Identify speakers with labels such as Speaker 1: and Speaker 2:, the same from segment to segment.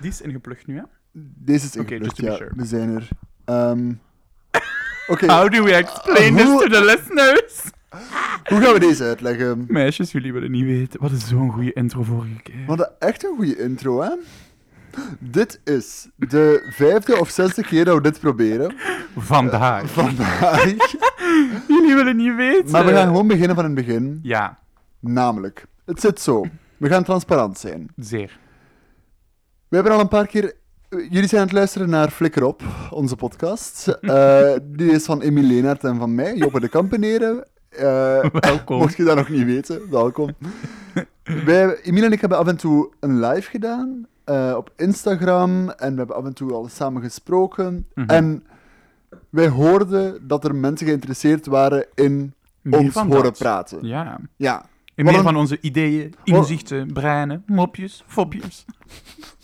Speaker 1: Die is ingeplucht nu, hè?
Speaker 2: Deze is
Speaker 1: Oké,
Speaker 2: ingeplukt, ja.
Speaker 1: sure.
Speaker 2: We zijn er. Oké,
Speaker 1: How do we explain
Speaker 2: Uh,
Speaker 1: this
Speaker 2: hoe-
Speaker 1: to the listeners?
Speaker 2: hoe gaan we deze uitleggen?
Speaker 1: Meisjes, jullie willen niet weten. Wat is zo'n goede intro vorige keer.
Speaker 2: We hadden echt een goede intro, hè? Dit is de vijfde of zesde keer dat we dit proberen.
Speaker 1: Vandaag.
Speaker 2: Vandaag.
Speaker 1: Jullie willen niet weten.
Speaker 2: Maar we gaan gewoon beginnen van het begin.
Speaker 1: Ja,
Speaker 2: Namelijk, het zit zo. We gaan transparant zijn.
Speaker 1: zeer.
Speaker 2: We hebben al een paar keer... Jullie zijn aan het luisteren naar Flikker Op, onze podcast. Eh, die is van Emilie Leenaert en van mij, Joppe de Kampeneren. Eh,
Speaker 1: Welkom.
Speaker 2: mocht je dat nog niet weten, welkom. Wij, en ik hebben af en toe een live gedaan eh, op Instagram. En we hebben af en toe al samen gesproken.
Speaker 1: Mhm.
Speaker 2: En wij hoorden dat er mensen geïnteresseerd waren in
Speaker 1: Meer
Speaker 2: ons horen
Speaker 1: dat.
Speaker 2: praten.
Speaker 1: Ja.
Speaker 2: Ja,
Speaker 1: En
Speaker 2: Wat
Speaker 1: meer van onze ideeën, inzichten, breinen, mopjes, fopjes.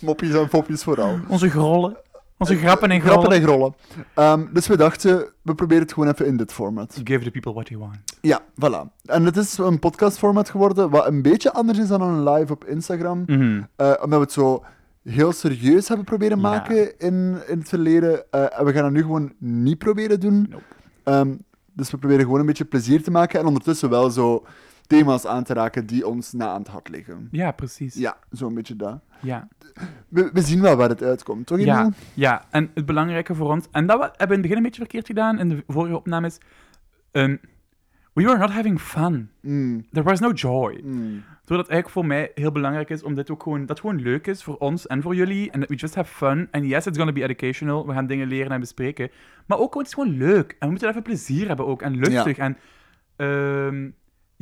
Speaker 2: mopjes en fopjes vooral.
Speaker 1: Onze grollen. Onze grappen en grollen.
Speaker 2: Grappen en grollen. Ehm, dus we dachten, we proberen het gewoon even in dit format.
Speaker 1: Give the people what they want.
Speaker 2: Ja, voilà. En het is een podcastformat geworden, wat een beetje anders is dan een live op Instagram.
Speaker 1: Mhm.
Speaker 2: Eh, omdat we het zo heel serieus hebben proberen
Speaker 1: Ja.
Speaker 2: maken in, in het verleden. Eh, en we gaan het nu gewoon niet proberen doen.
Speaker 1: Nope.
Speaker 2: Ehm, dus we proberen gewoon een beetje plezier te maken en ondertussen wel zo thema's aan te raken die ons na aan het hart liggen.
Speaker 1: Ja, precies.
Speaker 2: Ja, zo'n beetje dat.
Speaker 1: Ja.
Speaker 2: We, we zien wel waar het uitkomt, toch?
Speaker 1: Ja, ja, en het belangrijke voor ons, en dat we, hebben we in het begin een beetje verkeerd gedaan in de vorige opnames. Um, we were not having fun.
Speaker 2: Mm,
Speaker 1: There was no joy.
Speaker 2: mm.
Speaker 1: Doordat het eigenlijk voor mij heel belangrijk is om dit ook gewoon, dat gewoon leuk is voor ons en voor jullie. En dat we just have fun. En yes, it's gonna be educational. We gaan dingen leren en bespreken. Maar ook gewoon, het is gewoon leuk. En we moeten even plezier hebben ook. En luchtig. En ehm,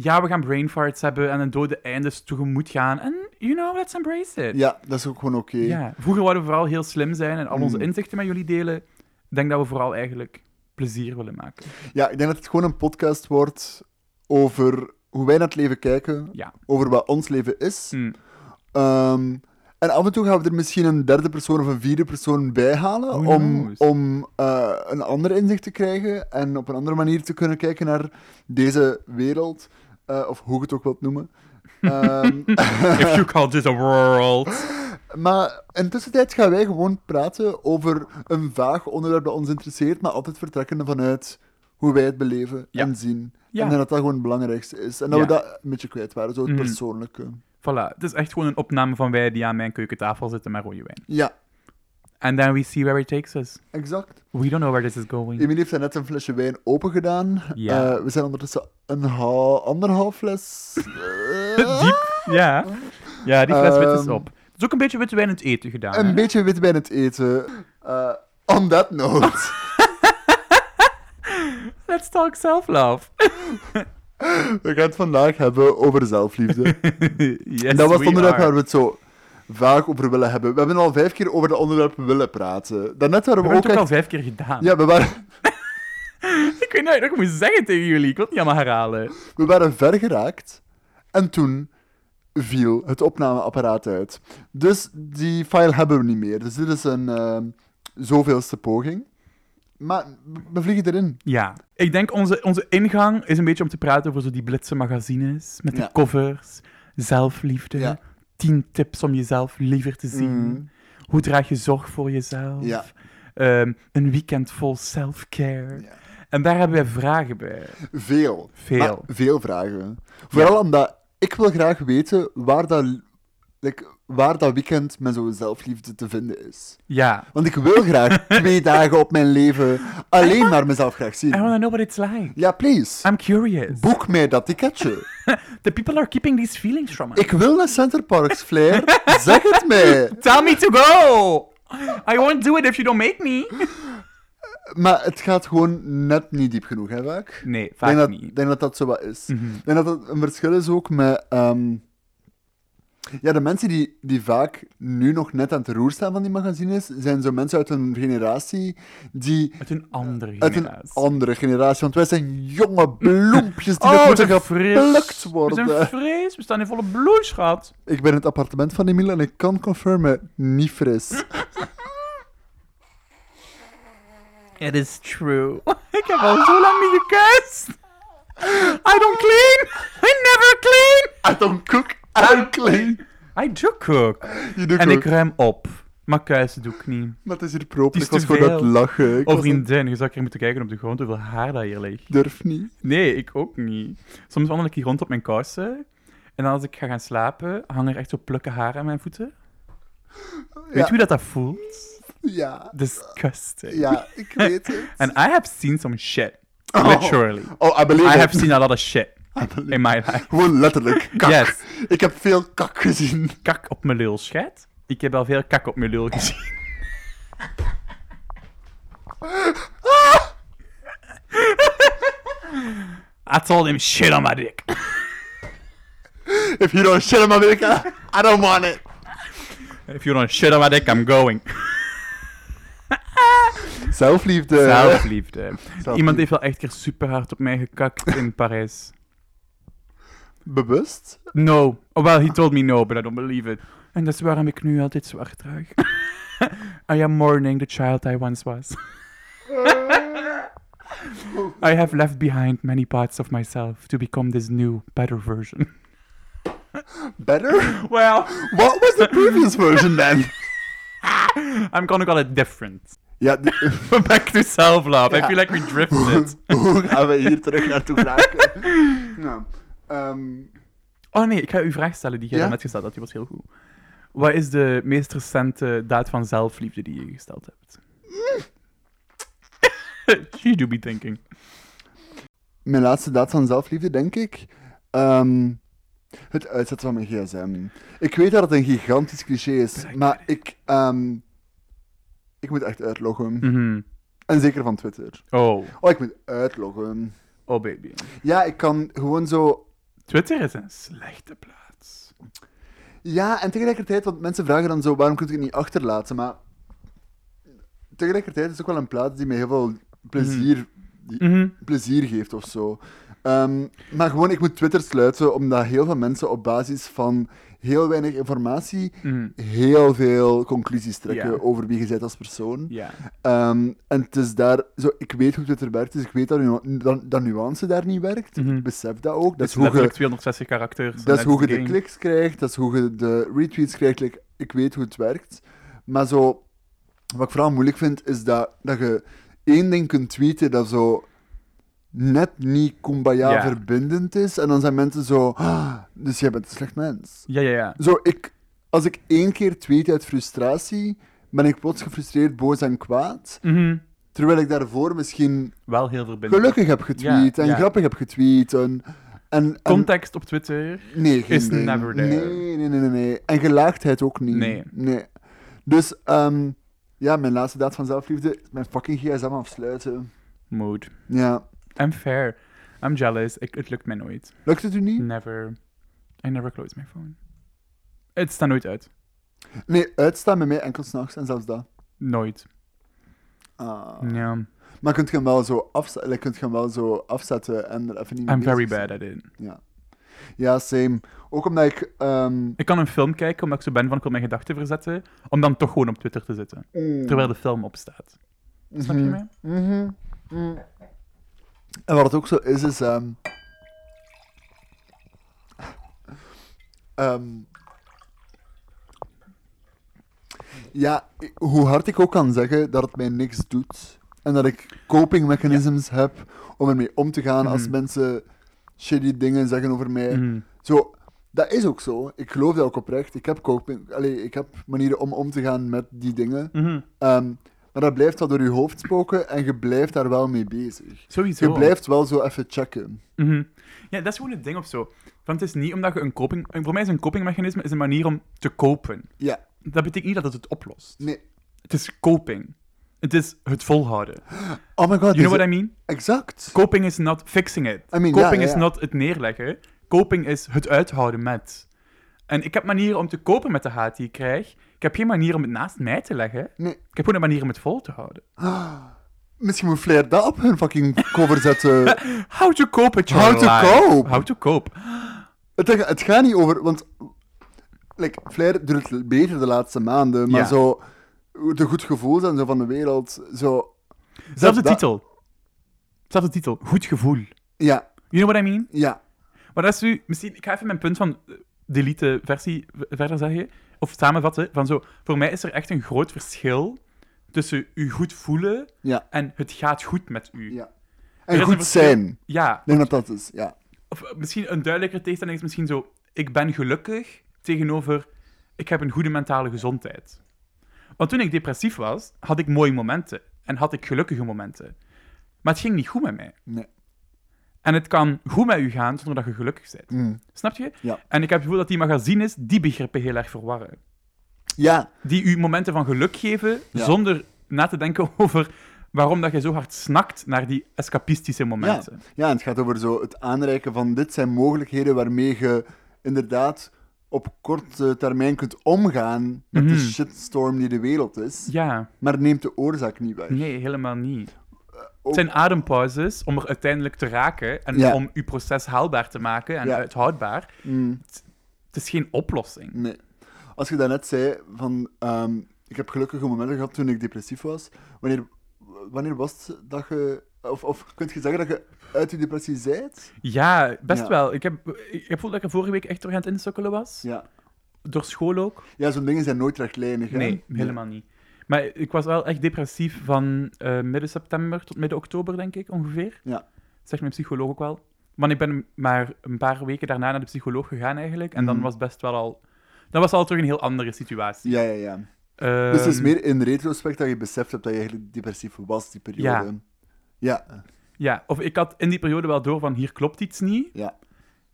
Speaker 1: ja, we gaan brain farts hebben en een dode eindes tegemoet gaan. En, you know, let's embrace it.
Speaker 2: Ja, dat is ook gewoon oké.
Speaker 1: Ja, vroeger wouden we vooral heel slim zijn en al onze
Speaker 2: Mm.
Speaker 1: inzichten met jullie delen. Ik denk dat we vooral eigenlijk plezier willen maken.
Speaker 2: Ja, ik denk dat het gewoon een podcast wordt over hoe wij naar het leven kijken,
Speaker 1: Ja.
Speaker 2: over wat ons leven is.
Speaker 1: Mm.
Speaker 2: Ehm, en af en toe gaan we er misschien een derde persoon of een vierde persoon bij halen om, om eh, een ander inzicht te krijgen en op een andere manier te kunnen kijken naar deze wereld, eh, of hoe je het ook wilt noemen. Ehm,
Speaker 1: If you call this a world.
Speaker 2: maar in de tussentijd gaan wij gewoon praten over een vaag onderwerp dat ons interesseert, maar altijd vertrekkende vanuit hoe wij het beleven
Speaker 1: Ja.
Speaker 2: en zien.
Speaker 1: Ja.
Speaker 2: En dat dat gewoon het belangrijkste is. En dat
Speaker 1: Ja.
Speaker 2: we dat een beetje kwijt waren, zo het
Speaker 1: Mhm.
Speaker 2: persoonlijke.
Speaker 1: Voilà, het is echt gewoon een opname van wij die aan mijn keukentafel zitten met rode wijn.
Speaker 2: Ja,
Speaker 1: And then we see where it takes us.
Speaker 2: exact.
Speaker 1: We don't know where this is going.
Speaker 2: Emilie heeft net een flesje wijn open gedaan. Eh, we zijn ondertussen een ha- anderhalf fles.
Speaker 1: Diep. Ja. Ja, die fles wit is
Speaker 2: Ehm,
Speaker 1: op. Het is ook een beetje witte wijn in het eten gedaan.
Speaker 2: Een
Speaker 1: hè?
Speaker 2: beetje wit bij het eten. Eh, on that note.
Speaker 1: Let's talk self-love.
Speaker 2: we gaan het vandaag hebben over zelfliefde.
Speaker 1: yes,
Speaker 2: En dat was het onderwerp waar we het zo vaag over willen hebben. We hebben al vijf keer over dat onderwerp willen praten. Daarnet waren
Speaker 1: We
Speaker 2: we, ook
Speaker 1: het ook al vijf keer gedaan.
Speaker 2: Ja, we waren,
Speaker 1: Ik weet niet wat ik moet zeggen tegen jullie. Ik wil het niet allemaal herhalen.
Speaker 2: we waren ver geraakt. En toen viel het opnameapparaat uit. Dus die file hebben we niet meer. Dus dit is een ehm, zoveelste poging. Maar we vliegen erin.
Speaker 1: Ja. Ik denk onze, onze ingang is een beetje om te praten over zo die blitse magazines. Met de
Speaker 2: Ja.
Speaker 1: covers. Zelfliefde.
Speaker 2: Ja.
Speaker 1: Tien tips om jezelf liever te zien.
Speaker 2: Mhm.
Speaker 1: Hoe draag je zorg voor jezelf?
Speaker 2: Ja.
Speaker 1: Ehm, een weekend vol self-care.
Speaker 2: Ja.
Speaker 1: En daar hebben wij vragen bij.
Speaker 2: Veel.
Speaker 1: Veel.
Speaker 2: Veel vragen. Vooral omdat ik wil graag weten waar dat, like, waar dat weekend met zo'n zelfliefde te vinden is.
Speaker 1: Ja.
Speaker 2: Want ik wil graag twee dagen op mijn leven alleen maar mezelf graag
Speaker 1: I
Speaker 2: zien.
Speaker 1: want to know what it's like.
Speaker 2: Ja, please.
Speaker 1: I'm curious.
Speaker 2: Boek mij dat ticketje.
Speaker 1: The people are keeping these feelings from us.
Speaker 2: Ik wil naar Center Parks, Flair. Zeg het mij.
Speaker 1: Tell me to go! I won't do it if you don't make me.
Speaker 2: Maar het gaat gewoon net niet diep genoeg, hè, vaak?
Speaker 1: Nee, vaak
Speaker 2: denk dat,
Speaker 1: niet.
Speaker 2: ik denk dat dat zo wat is.
Speaker 1: Mhm.
Speaker 2: Ik denk dat het een verschil is ook met... ehm, ja, de mensen die, die vaak nu nog net aan het roer staan van die magazines, zijn zo mensen uit een generatie die...
Speaker 1: Uit een andere
Speaker 2: Uit een
Speaker 1: generatie.
Speaker 2: andere generatie, want wij zijn jonge bloempjes die
Speaker 1: Oh,
Speaker 2: nog moeten geplukt
Speaker 1: fris. We
Speaker 2: worden.
Speaker 1: zijn fris. We staan in volle bloei, schat.
Speaker 2: Ik ben in het appartement van Emile en ik kan confirmen, niet fris.
Speaker 1: It is true. Ik heb al zo lang niet gekust. I don't clean. I never clean.
Speaker 2: I don't cook, Clean.
Speaker 1: I do cook.
Speaker 2: You do
Speaker 1: En ik ruim op. Maar kuisen doe ik niet.
Speaker 2: Maar het is hier proper.
Speaker 1: Het is
Speaker 2: Ik was gewoon aan het lachen. Ik
Speaker 1: Oh, vriendin, je zou keer moeten kijken op de grond hoeveel haar dat hier ligt.
Speaker 2: durf niet.
Speaker 1: Nee, ik ook niet. Soms wandel ik hier rond op mijn kousen. En als ik ga gaan slapen, hangen er echt zo plukken haar aan mijn voeten. Weet
Speaker 2: Ja.
Speaker 1: je hoe dat, dat voelt?
Speaker 2: Ja.
Speaker 1: Disgusting.
Speaker 2: Ja, ik weet het.
Speaker 1: And I have seen some shit.
Speaker 2: Oh.
Speaker 1: Literally.
Speaker 2: Oh, I believe
Speaker 1: I
Speaker 2: it.
Speaker 1: have seen a lot of shit In my life.
Speaker 2: Gewoon letterlijk. Kak.
Speaker 1: Yes.
Speaker 2: Ik heb veel kak gezien.
Speaker 1: Kak op mijn lul, schat. Ik heb al veel kak op mijn lul gezien. I told him shit on my dick.
Speaker 2: If you don't shit in Amerika, I don't want it.
Speaker 1: If you don't shit on my dick, I'm going.
Speaker 2: Zelfliefde.
Speaker 1: Zelfliefde.
Speaker 2: Zelfliefde.
Speaker 1: Iemand heeft wel echt keer super hard op mij gekakt in Parijs.
Speaker 2: Bewust?
Speaker 1: No. Oh, well, he told me no, but I don't believe it. En dat is waarom ik nu altijd zwart draag. I am mourning the child I once was. I have left behind many parts of myself to become this new, better version.
Speaker 2: Better?
Speaker 1: Well,
Speaker 2: What was the previous version then?
Speaker 1: I'm gonna call it different.
Speaker 2: Ja,
Speaker 1: Back to self-love. I feel like we drifted.
Speaker 2: hoe gaan we hier terug naartoe geraken? nou, ehm,
Speaker 1: Oh nee, ik ga u een vraag stellen die jij
Speaker 2: Ja?
Speaker 1: net gesteld had. Die was heel goed. Wat is de meest recente daad van zelfliefde die je gesteld hebt? She do be thinking.
Speaker 2: mijn laatste daad van zelfliefde, denk ik. Ehm, het uitzetten van mijn gsm. Ik weet dat het een gigantisch cliché is, maar ik, ehm, ik moet echt uitloggen.
Speaker 1: Mhm.
Speaker 2: En zeker van Twitter.
Speaker 1: Oh,
Speaker 2: Oh, ik moet uitloggen.
Speaker 1: oh baby.
Speaker 2: Ja, ik kan gewoon zo
Speaker 1: Twitter is een slechte plaats.
Speaker 2: Ja, en tegelijkertijd, want mensen vragen dan zo, waarom kun je het niet achterlaten? Maar tegelijkertijd is het ook wel een plaats die mij heel veel plezier, die
Speaker 1: Mhm.
Speaker 2: plezier geeft of zo. Ehm, maar gewoon, ik moet Twitter sluiten, omdat heel veel mensen op basis van heel weinig informatie
Speaker 1: Mhm.
Speaker 2: heel veel conclusies trekken over wie je bent als persoon. Ehm, en het is daar, zo, ik weet hoe Twitter werkt, dus ik weet dat, nu- dat, dat nuance daar niet werkt.
Speaker 1: Mhm.
Speaker 2: Ik besef dat ook. Dat
Speaker 1: Dat
Speaker 2: is hoe je
Speaker 1: letterlijk 260 karakters.
Speaker 2: dat is hoe je de kliks krijgt, dat is hoe je de retweets krijgt. like, ik weet hoe het werkt. Maar zo, wat ik vooral moeilijk vind, is dat, dat je één ding kunt tweeten dat zo net niet kumbaya
Speaker 1: Ja.
Speaker 2: verbindend is. En dan zijn mensen zo, "Ah, dus jij bent een slecht mens.
Speaker 1: Ja, ja, ja.
Speaker 2: Zo, ik, als ik één keer tweet uit frustratie, ben ik plots gefrustreerd, boos en kwaad.
Speaker 1: Mhm.
Speaker 2: Terwijl ik daarvoor misschien
Speaker 1: Wel heel verbindend.
Speaker 2: gelukkig heb getweet
Speaker 1: Ja,
Speaker 2: en
Speaker 1: ja.
Speaker 2: grappig heb getweet. En, en, en-
Speaker 1: Context op Twitter.
Speaker 2: Nee,
Speaker 1: is
Speaker 2: ding.
Speaker 1: never there.
Speaker 2: Nee, nee, nee, nee, nee. En gelaagdheid ook niet.
Speaker 1: Nee.
Speaker 2: Dus, ehm, ja, mijn laatste daad van zelfliefde is mijn fucking gsm afsluiten.
Speaker 1: Mood.
Speaker 2: Ja.
Speaker 1: I'm fair. I'm jealous. Ik, het lukt mij nooit.
Speaker 2: Lukt het u niet?
Speaker 1: Never. I never close my phone. Het staat nooit uit.
Speaker 2: Nee, uitstaan bij mij enkel s'nachts en zelfs dat.
Speaker 1: Nooit.
Speaker 2: Ah.
Speaker 1: Ja.
Speaker 2: Maar kunt je hem wel zo, afze- like, kunt je hem wel zo afzetten en er even niet mee
Speaker 1: I'm very bad
Speaker 2: zijn?
Speaker 1: at it.
Speaker 2: Ja. Ja, same. Ook omdat ik... ehm,
Speaker 1: Ik kan een film kijken omdat ik zo ben van ik wil mijn gedachten verzetten, om dan toch gewoon op Twitter te zitten. Terwijl de film opstaat. Snap je
Speaker 2: Mhm.
Speaker 1: mij?
Speaker 2: Mhm. Mhm. En wat het ook zo is, is... ehm, ehm, ja, hoe hard ik ook kan zeggen dat het mij niks doet. En dat ik coping mechanisms heb om ermee om te gaan als
Speaker 1: Mhm.
Speaker 2: mensen shitty dingen zeggen over mij.
Speaker 1: Mhm.
Speaker 2: Zo, dat is ook zo. Ik geloof dat ook oprecht. Ik heb coping... Allee, ik heb manieren om om te gaan met die dingen. Ehm, maar dat blijft wel door je hoofd spoken en je blijft daar wel mee bezig.
Speaker 1: Sowieso.
Speaker 2: Je blijft wel zo even checken.
Speaker 1: Mhm. Ja, dat is gewoon het ding of zo. Want het is niet omdat je een coping... Voor mij is een copingmechanisme is een manier om te kopen.
Speaker 2: Ja,
Speaker 1: Dat betekent niet dat het het oplost.
Speaker 2: nee.
Speaker 1: Het is coping. Het is het volhouden.
Speaker 2: Oh my god.
Speaker 1: You know what I mean?
Speaker 2: Exact.
Speaker 1: Coping is not fixing it.
Speaker 2: I mean,
Speaker 1: Coping
Speaker 2: ja,
Speaker 1: is
Speaker 2: ja.
Speaker 1: not het neerleggen. Coping is het uithouden met. En ik heb manieren om te kopen met de haat die ik krijg. Ik heb geen manier om het naast mij te leggen.
Speaker 2: Nee.
Speaker 1: Ik heb gewoon een manier om het vol te houden.
Speaker 2: Misschien moet Flair dat op hun fucking cover zetten.
Speaker 1: How to cope with your
Speaker 2: How to
Speaker 1: life.
Speaker 2: cope.
Speaker 1: How to cope.
Speaker 2: het, het gaat niet over... Want like, Flair doet het beter de laatste maanden, maar
Speaker 1: Ja.
Speaker 2: zo... De goed gevoel en zo van de wereld, zo...
Speaker 1: Zelfde
Speaker 2: dat-
Speaker 1: titel. Zelfde titel. Goed gevoel.
Speaker 2: Ja,
Speaker 1: You know what I mean?
Speaker 2: ja.
Speaker 1: Maar dat is nu... Misschien... Ik ga even mijn punt van eh, delete versie v- verder zeggen. Of samenvatten, van zo, voor mij is er echt een groot verschil tussen u goed voelen
Speaker 2: Ja.
Speaker 1: en het gaat goed met u.
Speaker 2: ja.
Speaker 1: Er
Speaker 2: En
Speaker 1: is een
Speaker 2: goed
Speaker 1: verschil.
Speaker 2: zijn.
Speaker 1: Ja,
Speaker 2: Ik denk dat dat is, ja.
Speaker 1: of eh, misschien een duidelijker tegenstelling is misschien zo, ik ben gelukkig tegenover, ik heb een goede mentale gezondheid. Want toen ik depressief was, had ik mooie momenten en had ik gelukkige momenten. Maar het ging niet goed met mij.
Speaker 2: Nee.
Speaker 1: En het kan goed met u gaan zonder dat je gelukkig bent.
Speaker 2: Mm.
Speaker 1: Snap je?
Speaker 2: Ja.
Speaker 1: En ik heb het gevoel dat die magazines die begrippen heel erg verwarren.
Speaker 2: Ja,
Speaker 1: Die u momenten van geluk geven,
Speaker 2: Ja.
Speaker 1: zonder na te denken over waarom dat je zo hard snakt naar die escapistische momenten.
Speaker 2: ja, en het gaat over zo het aanreiken van dit zijn mogelijkheden waarmee je inderdaad op korte termijn kunt omgaan met de
Speaker 1: Mhm.
Speaker 2: shitstorm die de wereld is,
Speaker 1: Ja,
Speaker 2: maar neemt de oorzaak niet weg.
Speaker 1: nee, helemaal niet.
Speaker 2: Ook-
Speaker 1: Het zijn adempauzes om er uiteindelijk te raken en
Speaker 2: Ja.
Speaker 1: om uw proces haalbaar te maken en
Speaker 2: Ja.
Speaker 1: uithoudbaar.
Speaker 2: Mm.
Speaker 1: Het is geen oplossing.
Speaker 2: Nee. Als je daarnet zei van, ehm, ik heb gelukkige momenten gehad toen ik depressief was. Wanneer, wanneer was het dat je, of, of kun je zeggen dat je uit je depressie zijt?
Speaker 1: Ja, best
Speaker 2: Ja.
Speaker 1: wel. Ik heb, ik heb voeld dat ik er vorige week echt door aan het insukkelen was.
Speaker 2: Ja.
Speaker 1: Door school ook.
Speaker 2: Ja, zo'n dingen zijn nooit rechtlijnig. hè?
Speaker 1: Nee, helemaal niet. Maar ik was wel echt depressief van eh, midden september tot midden oktober, denk ik, ongeveer.
Speaker 2: Ja.
Speaker 1: Zegt mijn psycholoog ook wel. Want ik ben maar een paar weken daarna naar de psycholoog gegaan eigenlijk. En dan
Speaker 2: Mhm.
Speaker 1: was best wel al... Dat was al terug een heel andere situatie.
Speaker 2: Ja, ja, ja.
Speaker 1: Ehm,
Speaker 2: Dus het is meer in retrospect dat je beseft hebt dat je eigenlijk depressief was, die periode.
Speaker 1: Ja.
Speaker 2: Ja.
Speaker 1: Ja, of ik had in die periode wel door van hier klopt iets niet.
Speaker 2: Ja.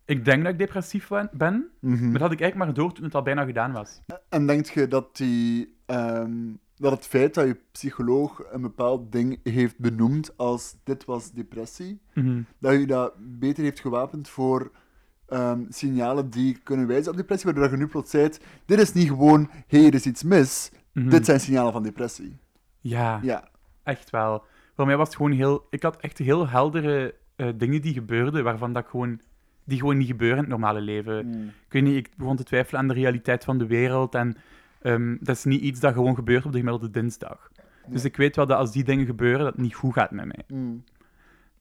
Speaker 1: Ik denk dat ik depressief ben.
Speaker 2: Mhm.
Speaker 1: Maar dat had ik eigenlijk maar door toen het al bijna gedaan was.
Speaker 2: En denk je dat, die, ehm, dat het feit dat je psycholoog een bepaald ding heeft benoemd als dit was depressie,
Speaker 1: Mhm.
Speaker 2: dat je dat beter heeft gewapend voor ehm, signalen die kunnen wijzen op depressie, waardoor je nu plots zei, dit is niet gewoon, hé, hey, er is iets mis,
Speaker 1: Mhm.
Speaker 2: dit zijn signalen van depressie.
Speaker 1: Ja,
Speaker 2: Ja,
Speaker 1: echt wel. Voor mij was het gewoon heel... Ik had echt heel heldere eh, dingen die gebeurden, waarvan dat ik gewoon... Die gewoon niet gebeuren in het normale leven.
Speaker 2: Mm.
Speaker 1: Ik weet niet, ik begon te twijfelen aan de realiteit van de wereld. En ehm, dat is niet iets dat gewoon gebeurt op de gemiddelde dinsdag. Dus ik weet wel dat als die dingen gebeuren, dat het niet goed gaat met mij.
Speaker 2: Mm.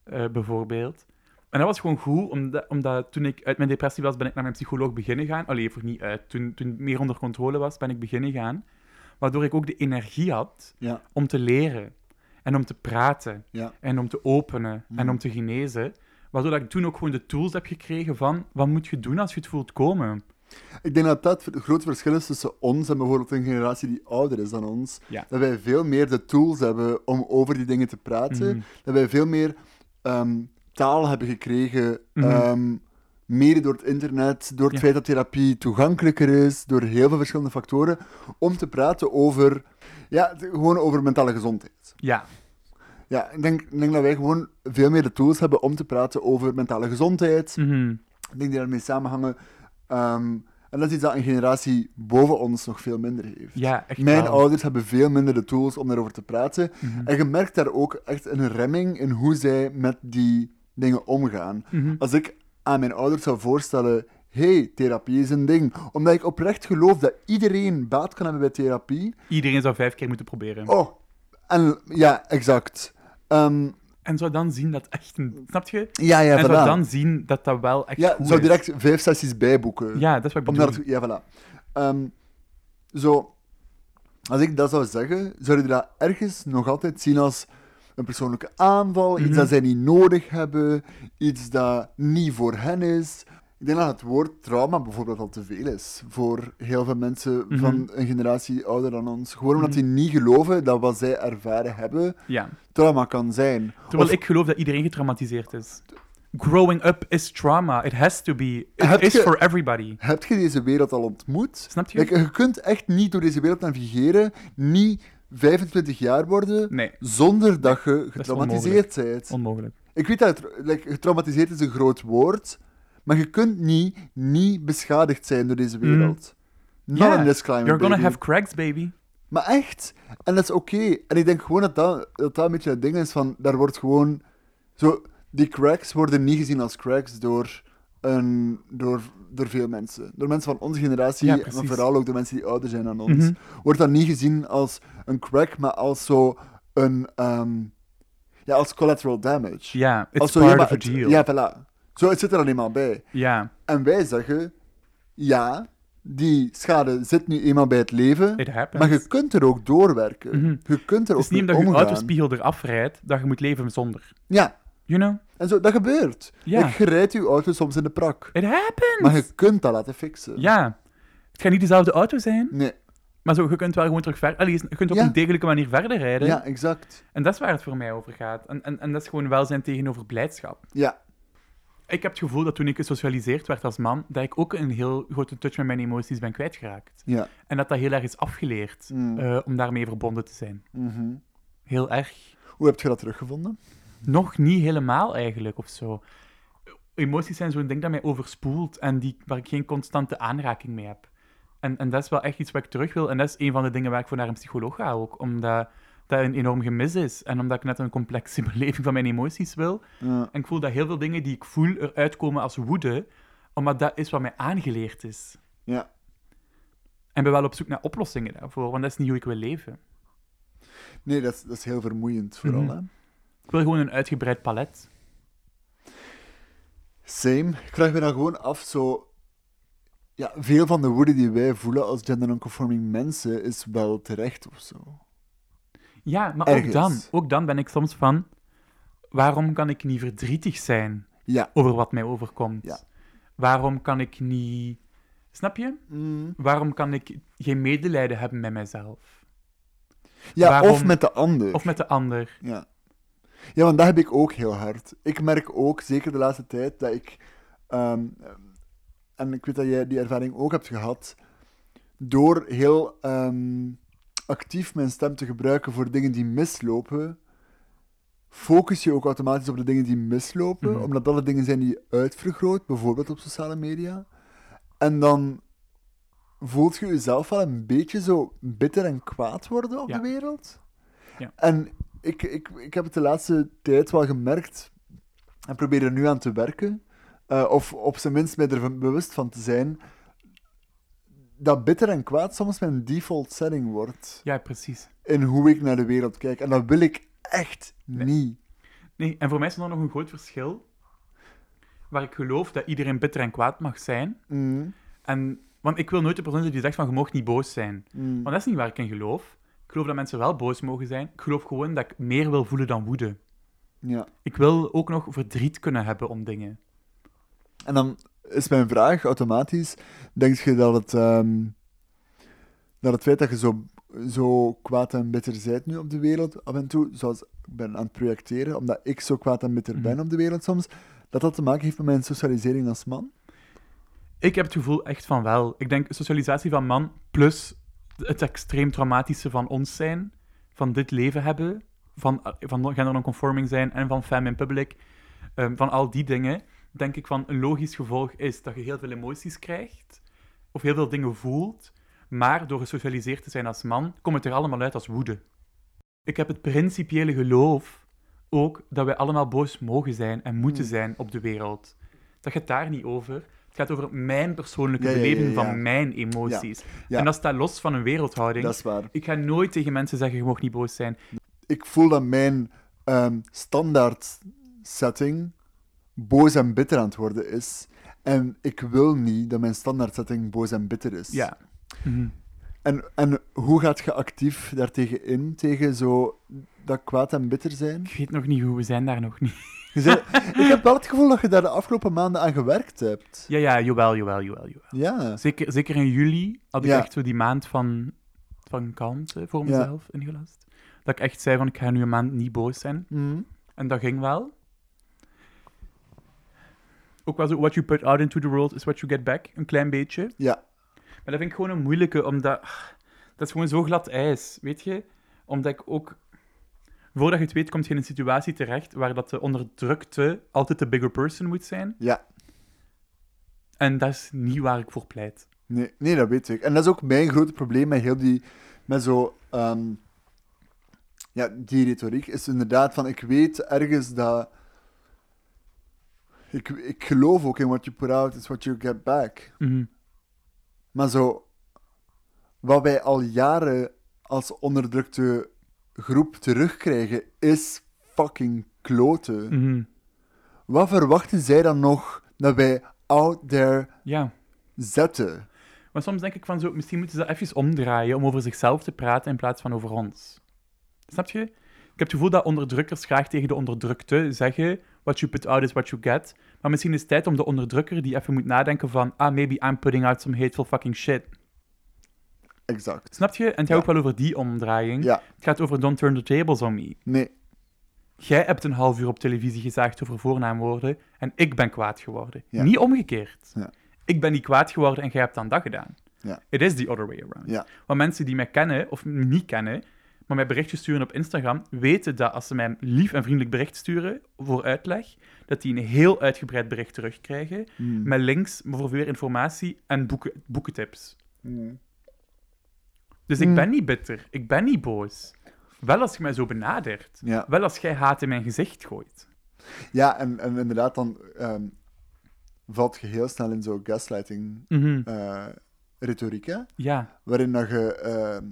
Speaker 1: eh, bijvoorbeeld. En dat was gewoon goed, omdat, omdat toen ik uit mijn depressie was, ben ik naar mijn psycholoog beginnen gaan. Allee, voor niet uit. Toen, toen meer onder controle was, ben ik beginnen gaan. Waardoor ik ook de energie had
Speaker 2: Ja,
Speaker 1: om te leren. En om te praten.
Speaker 2: ja.
Speaker 1: En om te openen. En
Speaker 2: Mhm.
Speaker 1: om te genezen. Waardoor dat ik toen ook gewoon de tools heb gekregen van... Wat moet je doen als je het voelt komen?
Speaker 2: Ik denk dat dat het grote verschil is tussen ons en bijvoorbeeld een generatie die ouder is dan ons.
Speaker 1: Ja.
Speaker 2: Dat wij veel meer de tools hebben om over die dingen te praten.
Speaker 1: Mhm.
Speaker 2: Dat wij veel meer ehm, taal hebben gekregen,
Speaker 1: Mhm.
Speaker 2: ehm, mede door het internet, door het
Speaker 1: Ja.
Speaker 2: feit dat therapie toegankelijker is, door heel veel verschillende factoren, om te praten over, ja, gewoon over mentale gezondheid.
Speaker 1: Ja.
Speaker 2: Ja, ik denk, ik denk dat wij gewoon veel meer de tools hebben om te praten over mentale gezondheid.
Speaker 1: Mhm.
Speaker 2: Ik denk die daarmee samenhangen. Ehm, en dat is iets dat een generatie boven ons nog veel minder heeft.
Speaker 1: Ja, echt
Speaker 2: Mijn
Speaker 1: wel.
Speaker 2: ouders hebben veel minder de tools om daarover te praten.
Speaker 1: Mhm.
Speaker 2: En je merkt daar ook echt een remming in hoe zij met die dingen omgaan.
Speaker 1: Mhm.
Speaker 2: Als ik aan mijn ouders zou voorstellen: hey, therapie is een ding. Omdat ik oprecht geloof dat iedereen baat kan hebben bij therapie.
Speaker 1: Iedereen zou vijf keer moeten proberen.
Speaker 2: Oh, en ja, exact. Ehm,
Speaker 1: En zou dan zien dat echt een... Snap je?
Speaker 2: ja, ja,
Speaker 1: en
Speaker 2: voilà.
Speaker 1: zou dan zien dat dat wel echt
Speaker 2: ja,
Speaker 1: goed
Speaker 2: zou
Speaker 1: is.
Speaker 2: direct vijf sessies bijboeken.
Speaker 1: Ja, dat is wat ik bedoel.
Speaker 2: het- ja, voilà. Ehm, zo, als ik dat zou zeggen, zou je dat ergens nog altijd zien als een persoonlijke aanval, iets
Speaker 1: Mhm.
Speaker 2: dat zij niet nodig hebben, iets dat niet voor hen is. Ik denk dat het woord trauma bijvoorbeeld al te veel is voor heel veel mensen
Speaker 1: Mhm.
Speaker 2: van een generatie ouder dan ons. Gewoon omdat
Speaker 1: Mhm.
Speaker 2: die niet geloven dat wat zij ervaren hebben
Speaker 1: Ja.
Speaker 2: trauma kan zijn.
Speaker 1: Terwijl
Speaker 2: Of-
Speaker 1: ik geloof dat iedereen getraumatiseerd is. Growing up is trauma. It has to be. It
Speaker 2: Heb
Speaker 1: is
Speaker 2: je-
Speaker 1: for everybody.
Speaker 2: Heb je deze wereld al ontmoet?
Speaker 1: Snap je?
Speaker 2: Like, je kunt echt niet door deze wereld navigeren, niet 25 jaar worden,
Speaker 1: Nee,
Speaker 2: zonder dat je getraumatiseerd bent.
Speaker 1: onmogelijk.
Speaker 2: Ik weet dat like, getraumatiseerd is een groot woord, maar je kunt niet, niet beschadigd zijn door deze wereld. Not
Speaker 1: Ja,
Speaker 2: in this climate,
Speaker 1: You're gonna
Speaker 2: baby.
Speaker 1: have cracks, baby.
Speaker 2: Maar echt. En dat is oké. En ik denk gewoon dat dat, dat dat een beetje het ding is van, daar wordt gewoon... Zo, die cracks worden niet gezien als cracks door, een, door, door veel mensen. Door mensen van onze generatie,
Speaker 1: Ja,
Speaker 2: maar vooral ook door mensen die ouder zijn dan ons.
Speaker 1: Mhm.
Speaker 2: Wordt dat niet gezien als een crack, maar als zo een... ehm, ja, als collateral damage.
Speaker 1: Ja, it's
Speaker 2: als zo,
Speaker 1: part
Speaker 2: ja,
Speaker 1: of a deal.
Speaker 2: Ja, voilà. Zo, het zit er alleen maar bij.
Speaker 1: Ja.
Speaker 2: En wij zeggen, ja, die schade zit nu eenmaal bij het leven,
Speaker 1: It happens.
Speaker 2: maar je kunt er ook doorwerken.
Speaker 1: Mhm.
Speaker 2: Je kunt er
Speaker 1: Het
Speaker 2: ook
Speaker 1: is niet omdat je
Speaker 2: omgaan.
Speaker 1: autospiegel eraf rijdt, dat je moet leven zonder.
Speaker 2: Ja,
Speaker 1: You know?
Speaker 2: en zo, dat gebeurt.
Speaker 1: Ja.
Speaker 2: Ik rijd je auto soms in de prak.
Speaker 1: It happens!
Speaker 2: Maar je kunt dat laten fixen.
Speaker 1: Ja. Het gaat niet dezelfde auto zijn,
Speaker 2: Nee,
Speaker 1: maar zo, je kunt wel gewoon terug verder... Allee, je kunt op
Speaker 2: Ja.
Speaker 1: een degelijke manier verder rijden.
Speaker 2: ja, exact.
Speaker 1: En dat is waar het voor mij over gaat. En, en, en dat is gewoon welzijn tegenover blijdschap.
Speaker 2: Ja,
Speaker 1: Ik heb het gevoel dat toen ik gesocialiseerd werd als man, dat ik ook een heel grote touch met mijn emoties ben kwijtgeraakt.
Speaker 2: ja.
Speaker 1: En dat dat heel erg is afgeleerd
Speaker 2: Mm.
Speaker 1: eh, om daarmee verbonden te zijn.
Speaker 2: Mhm.
Speaker 1: Heel erg.
Speaker 2: Hoe heb je dat teruggevonden?
Speaker 1: Nog niet helemaal eigenlijk, of zo. Emoties zijn zo'n ding dat mij overspoelt en die, waar ik geen constante aanraking mee heb. En, en dat is wel echt iets wat ik terug wil. En dat is een van de dingen waar ik voor naar een psycholoog ga ook. Omdat dat een enorm gemis is. En omdat ik net een complexe beleving van mijn emoties wil.
Speaker 2: Ja.
Speaker 1: En ik voel dat heel veel dingen die ik voel eruit komen als woede. Omdat dat is wat mij aangeleerd is.
Speaker 2: ja.
Speaker 1: En ben wel op zoek naar oplossingen daarvoor. Want dat is niet hoe ik wil leven.
Speaker 2: Nee, dat is, dat is heel vermoeiend vooral.
Speaker 1: Mhm.
Speaker 2: Hè?
Speaker 1: Ik wil gewoon een uitgebreid palet.
Speaker 2: Same. Ik vraag me dan gewoon af, zo... Ja, veel van de woede die wij voelen als gender non-conforming mensen is wel terecht of zo.
Speaker 1: Ja, maar ook dan, ook dan ben ik soms van... Waarom kan ik niet verdrietig zijn
Speaker 2: Ja.
Speaker 1: over wat mij overkomt?
Speaker 2: Ja.
Speaker 1: Waarom kan ik niet... Snap je?
Speaker 2: Mm.
Speaker 1: Waarom kan ik geen medelijden hebben met mijzelf?
Speaker 2: Ja,
Speaker 1: Waarom-
Speaker 2: of met de ander.
Speaker 1: Of met de ander?
Speaker 2: Ja. ja, want dat heb ik ook heel hard. Ik merk ook, zeker de laatste tijd, dat ik... ehm, en ik weet dat jij die ervaring ook hebt gehad, door heel ehm, actief mijn stem te gebruiken voor dingen die mislopen, focus je ook automatisch op de dingen die mislopen,
Speaker 1: Mhm.
Speaker 2: omdat dat de dingen zijn die je uitvergroot, bijvoorbeeld op sociale media. En dan voelt je jezelf wel een beetje zo bitter en kwaad worden op
Speaker 1: Ja.
Speaker 2: de wereld.
Speaker 1: Ja.
Speaker 2: En ik, ik, ik heb het de laatste tijd wel gemerkt en probeer er nu aan te werken, eh, of op zijn minst mij er bewust van te zijn, dat bitter en kwaad soms mijn default setting wordt
Speaker 1: Ja, precies.
Speaker 2: in hoe ik naar de wereld kijk. En dat wil ik echt
Speaker 1: Nee.
Speaker 2: niet.
Speaker 1: Nee, en voor mij is er dan nog een groot verschil. Waar ik geloof dat iedereen bitter en kwaad mag zijn.
Speaker 2: Mm,
Speaker 1: En, want ik wil nooit de persoon zijn die zegt van, je mag niet boos zijn.
Speaker 2: mm.
Speaker 1: Want dat is niet waar ik in geloof. Ik geloof dat mensen wel boos mogen zijn. Ik geloof gewoon dat ik meer wil voelen dan woede.
Speaker 2: Ja.
Speaker 1: Ik wil ook nog verdriet kunnen hebben om dingen.
Speaker 2: En dan is mijn vraag automatisch: denk je dat het, ehm, dat het feit dat je zo, zo kwaad en bitter bent nu op de wereld, af en toe, zoals ik ben aan het projecteren, omdat ik zo kwaad en bitter
Speaker 1: Mhm.
Speaker 2: ben op de wereld soms, dat dat te maken heeft met mijn socialisering als man?
Speaker 1: Ik heb het gevoel echt van wel. Ik denk socialisatie van man plus het extreem traumatische van ons zijn, van dit leven hebben, van, van gender non-conforming zijn en van femme in public, ehm, van al die dingen, denk ik van een logisch gevolg is dat je heel veel emoties krijgt, of heel veel dingen voelt, maar door gesocialiseerd te zijn als man, komt het er allemaal uit als woede. Ik heb het principiële geloof ook dat wij allemaal boos mogen zijn en moeten
Speaker 2: Hmm.
Speaker 1: zijn op de wereld. Dat gaat daar niet over. Het gaat over mijn persoonlijke
Speaker 2: Ja,
Speaker 1: beleving
Speaker 2: ja.
Speaker 1: van mijn emoties. En dat staat los van een wereldhouding.
Speaker 2: Dat is waar.
Speaker 1: Ik ga nooit tegen mensen zeggen, je mag niet boos zijn.
Speaker 2: Ik voel dat mijn ehm, standaard setting boos en bitter aan het worden is. En ik wil niet dat mijn standaard setting boos en bitter is.
Speaker 1: Ja. Mhm.
Speaker 2: En, en hoe gaat je actief daartegen in, tegen zo dat kwaad en bitter zijn?
Speaker 1: Ik weet nog niet hoe, we zijn daar nog niet.
Speaker 2: Zei- ik heb wel het gevoel dat je daar de afgelopen maanden aan gewerkt hebt.
Speaker 1: Ja, ja, jawel, jawel, jawel, jawel.
Speaker 2: Ja.
Speaker 1: Zeker, zeker in juli had ik
Speaker 2: Ja.
Speaker 1: echt zo die maand van, van kalmte voor
Speaker 2: Ja.
Speaker 1: mezelf ingelast. Dat ik echt zei van, ik ga nu een maand niet boos zijn.
Speaker 2: Mhm.
Speaker 1: En dat ging wel. Ook wel zo, what you put out into the world is what you get back. Een klein beetje.
Speaker 2: Ja.
Speaker 1: Maar dat vind ik gewoon een moeilijke, omdat... Dat is gewoon zo glad ijs, weet je? Omdat ik ook... Voordat je het weet, kom je in een situatie terecht waar dat de onderdrukte altijd de bigger person moet zijn.
Speaker 2: Ja.
Speaker 1: En dat is niet waar ik voor pleit.
Speaker 2: Nee, nee, dat weet ik. En dat is ook mijn grote probleem met heel die... Met zo... ehm, ja, die retoriek is inderdaad van... Ik weet ergens dat... Ik, ik geloof ook in what you put out is what you get back.
Speaker 1: Mhm.
Speaker 2: Maar zo... Wat wij al jaren als onderdrukte groep terugkrijgen, is fucking kloten.
Speaker 1: Mhm.
Speaker 2: Wat verwachten zij dan nog dat wij out there
Speaker 1: Ja.
Speaker 2: zetten?
Speaker 1: Maar soms denk ik van zo, misschien moeten ze dat even omdraaien om over zichzelf te praten in plaats van over ons. Snap je? Ik heb het gevoel dat onderdrukkers graag tegen de onderdrukte zeggen: What you put out is what you get. Maar misschien is het tijd om de onderdrukker die even moet nadenken van: Ah, maybe I'm putting out some hateful fucking shit.
Speaker 2: Exact.
Speaker 1: Snap je? En het gaat
Speaker 2: Ja.
Speaker 1: ook wel over die omdraaiing.
Speaker 2: Ja.
Speaker 1: Het gaat over Don't turn the tables on me.
Speaker 2: Nee.
Speaker 1: Jij hebt een half uur op televisie gezaagd over voornaamwoorden en ik ben kwaad geworden.
Speaker 2: Ja.
Speaker 1: Niet omgekeerd.
Speaker 2: Ja.
Speaker 1: Ik ben niet kwaad geworden en jij hebt dan dat gedaan.
Speaker 2: Ja.
Speaker 1: It is the other way around.
Speaker 2: Ja.
Speaker 1: Want mensen die mij kennen of me niet kennen, maar mij berichtjes sturen op Instagram, weten dat als ze mij een lief en vriendelijk bericht sturen voor uitleg, dat die een heel uitgebreid bericht terugkrijgen
Speaker 2: Mm.
Speaker 1: met links voor meer informatie en boeken, boekentips.
Speaker 2: Mm.
Speaker 1: Dus ik
Speaker 2: Mm.
Speaker 1: ben niet bitter, ik ben niet boos. Wel als je mij zo benadert.
Speaker 2: Ja.
Speaker 1: Wel als jij haat in mijn gezicht gooit.
Speaker 2: Ja, en, en inderdaad, dan ehm, valt je heel snel in zo'n gaslighting
Speaker 1: Mhm.
Speaker 2: eh retoriek, hè?
Speaker 1: Ja,
Speaker 2: waarin dat je ehm,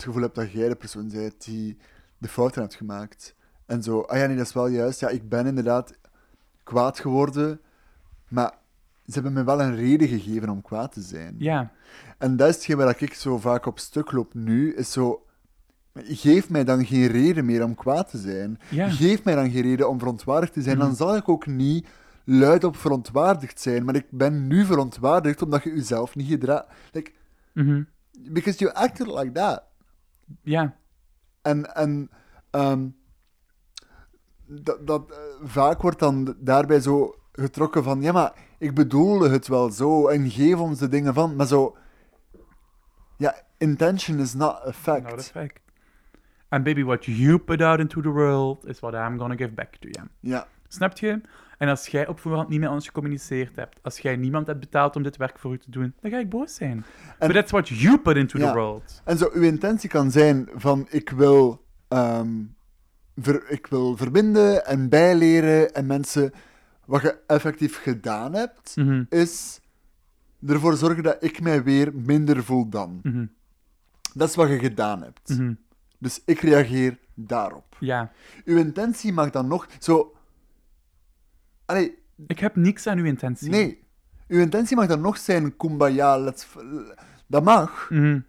Speaker 2: het gevoel hebt dat jij de persoon bent die de fouten hebt gemaakt. En zo, ah ja, nee, dat is wel juist. Ja, ik ben inderdaad kwaad geworden, maar ze hebben me wel een reden gegeven om kwaad te zijn.
Speaker 1: ja.
Speaker 2: En dat is hetgeen waar ik zo vaak op stuk loop nu, is zo... Geef mij dan geen reden meer om kwaad te zijn.
Speaker 1: Ja.
Speaker 2: Geef mij dan geen reden om verontwaardigd te zijn. Dan zal ik ook niet luidop verontwaardigd zijn. Maar ik ben nu verontwaardigd omdat je jezelf niet gedraagt. Like,
Speaker 1: Mhm.
Speaker 2: because you acted like that.
Speaker 1: Ja.
Speaker 2: En, en ehm, dat, dat, eh, vaak wordt dan daarbij zo getrokken van, ja, maar ik bedoelde het wel zo en geef ons de dingen van, maar zo, ja, intention is not a fact.
Speaker 1: Dat is fact. And baby, what you put out into the world is what I'm gonna give back to you.
Speaker 2: Ja,
Speaker 1: Snap je? En als jij op voorhand niet met ons gecommuniceerd hebt, als jij niemand hebt betaald om dit werk voor u te doen, dan ga ik boos zijn. But that's what you put into
Speaker 2: Ja.
Speaker 1: the world.
Speaker 2: en zo, uw intentie kan zijn van, ik wil, ehm, ver- ik wil verbinden en bijleren en mensen, wat je effectief gedaan hebt,
Speaker 1: Mhm.
Speaker 2: is ervoor zorgen dat ik mij weer minder voel dan.
Speaker 1: Mhm.
Speaker 2: Dat is wat je gedaan hebt.
Speaker 1: Mhm.
Speaker 2: Dus ik reageer daarop.
Speaker 1: Ja.
Speaker 2: Uw intentie mag dan nog zo. Allee,
Speaker 1: Ik heb niks aan uw intentie.
Speaker 2: nee. Uw intentie mag dan nog zijn kumbaya. Let's... Dat mag.
Speaker 1: Mhm.